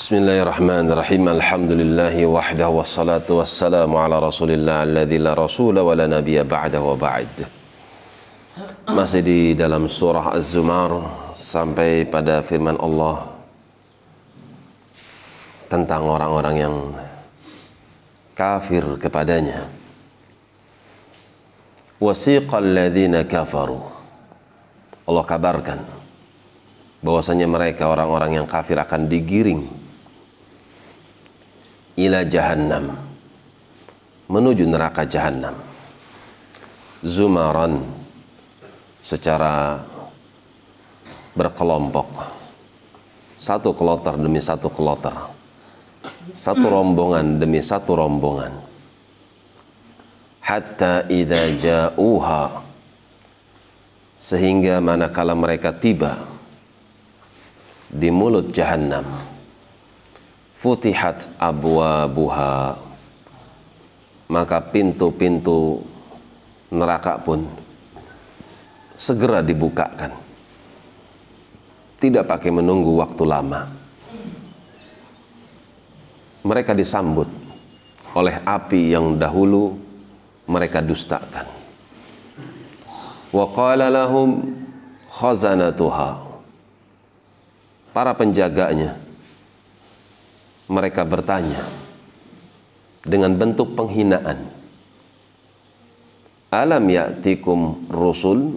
Bismillahirrahmanirrahim. Alhamdulillahi wahdahu wassalatu wassalamu ala Rasulillah alladzi la rasula wa la nabiyya ba'dahu wa ba'd. Masih di dalam surah Az-Zumar sampai pada firman Allah tentang orang-orang yang kafir kepadanya. Wasiqal ladzina kafaru. Allah kabarkan bahwasanya mereka orang-orang yang kafir akan digiring ila jahannam. Menuju neraka jahannam. Zumaran secara berkelompok. Satu kloter demi satu kloter. Satu rombongan demi satu rombongan. Hatta idza ja'uha. Sehingga manakala mereka tiba di mulut jahannam futihat abwabuha. Maka pintu-pintu neraka pun segera dibukakan. Tidak pakai menunggu waktu lama. Mereka disambut oleh api yang dahulu mereka dustakan. Wa qala lahum khazanatuha. Para penjaganya mereka bertanya dengan bentuk penghinaan. Alam ya'tikum rusul?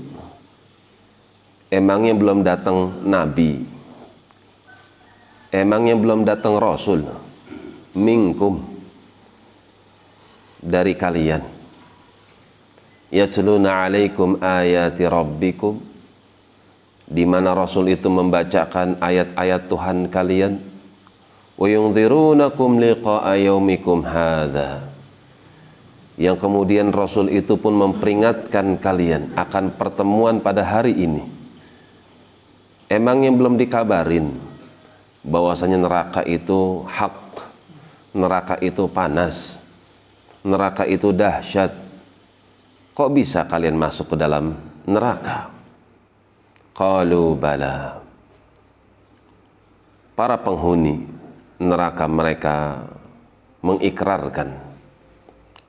Emangnya belum datang nabi? Emangnya belum datang rasul? Minkum. Dari kalian. Yatluna alaikum ayati rabbikum. Di mana Rasul itu membacakan ayat-ayat Tuhan kalian wa yunzirunakum liqa'a yaumikum yang kemudian Rasul itu pun memperingatkan kalian akan pertemuan pada hari ini. Emang yang belum dikabarin bahwasanya neraka itu hak, neraka itu panas, neraka itu dahsyat. Kok bisa kalian masuk ke dalam neraka? Qalu bala. Para penghuni neraka mereka mengikrarkan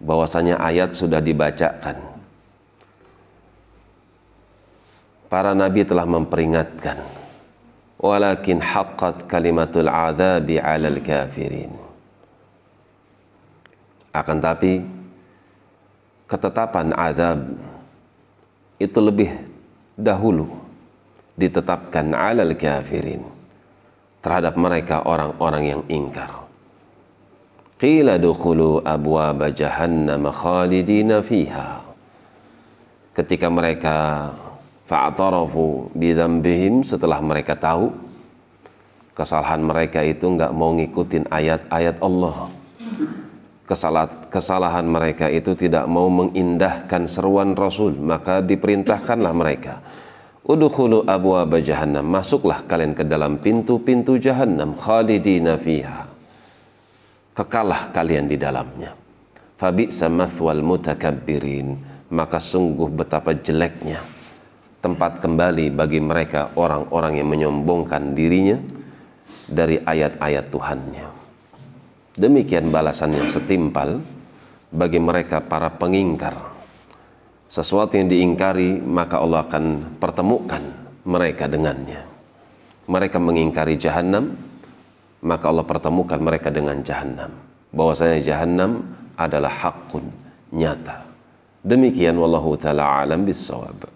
bahwasanya ayat sudah dibacakan. Para nabi telah memperingatkan. Walakin haqqat kalimatul azabi 'alal kafirin. Akan tapi ketetapan azab itu lebih dahulu ditetapkan 'alal kafirin terhadap mereka orang-orang yang ingkar. Qila dukhulu abwaba jahannam khalidina fiha. Ketika mereka fa'tarafu bidzambihim setelah mereka tahu kesalahan mereka itu enggak mau ngikutin ayat-ayat Allah. Kesalahan, kesalahan mereka itu tidak mau mengindahkan seruan Rasul, maka diperintahkanlah mereka Udkhulu abwaaba jahannam. Masuklah kalian ke dalam pintu-pintu jahannam khalidina fiha. Kekalah kalian di dalamnya. Fabi'sa mathwal mutakabbirin. Maka sungguh betapa jeleknya tempat kembali bagi mereka orang-orang yang menyombongkan dirinya dari ayat-ayat Tuhannya. Demikian balasan yang setimpal bagi mereka para pengingkar sesuatu yang diingkari maka Allah akan pertemukan mereka dengannya. Mereka mengingkari jahanam maka Allah pertemukan mereka dengan jahanam bahwasanya jahanam adalah hakun nyata. Demikian wallahu taala alam bisawab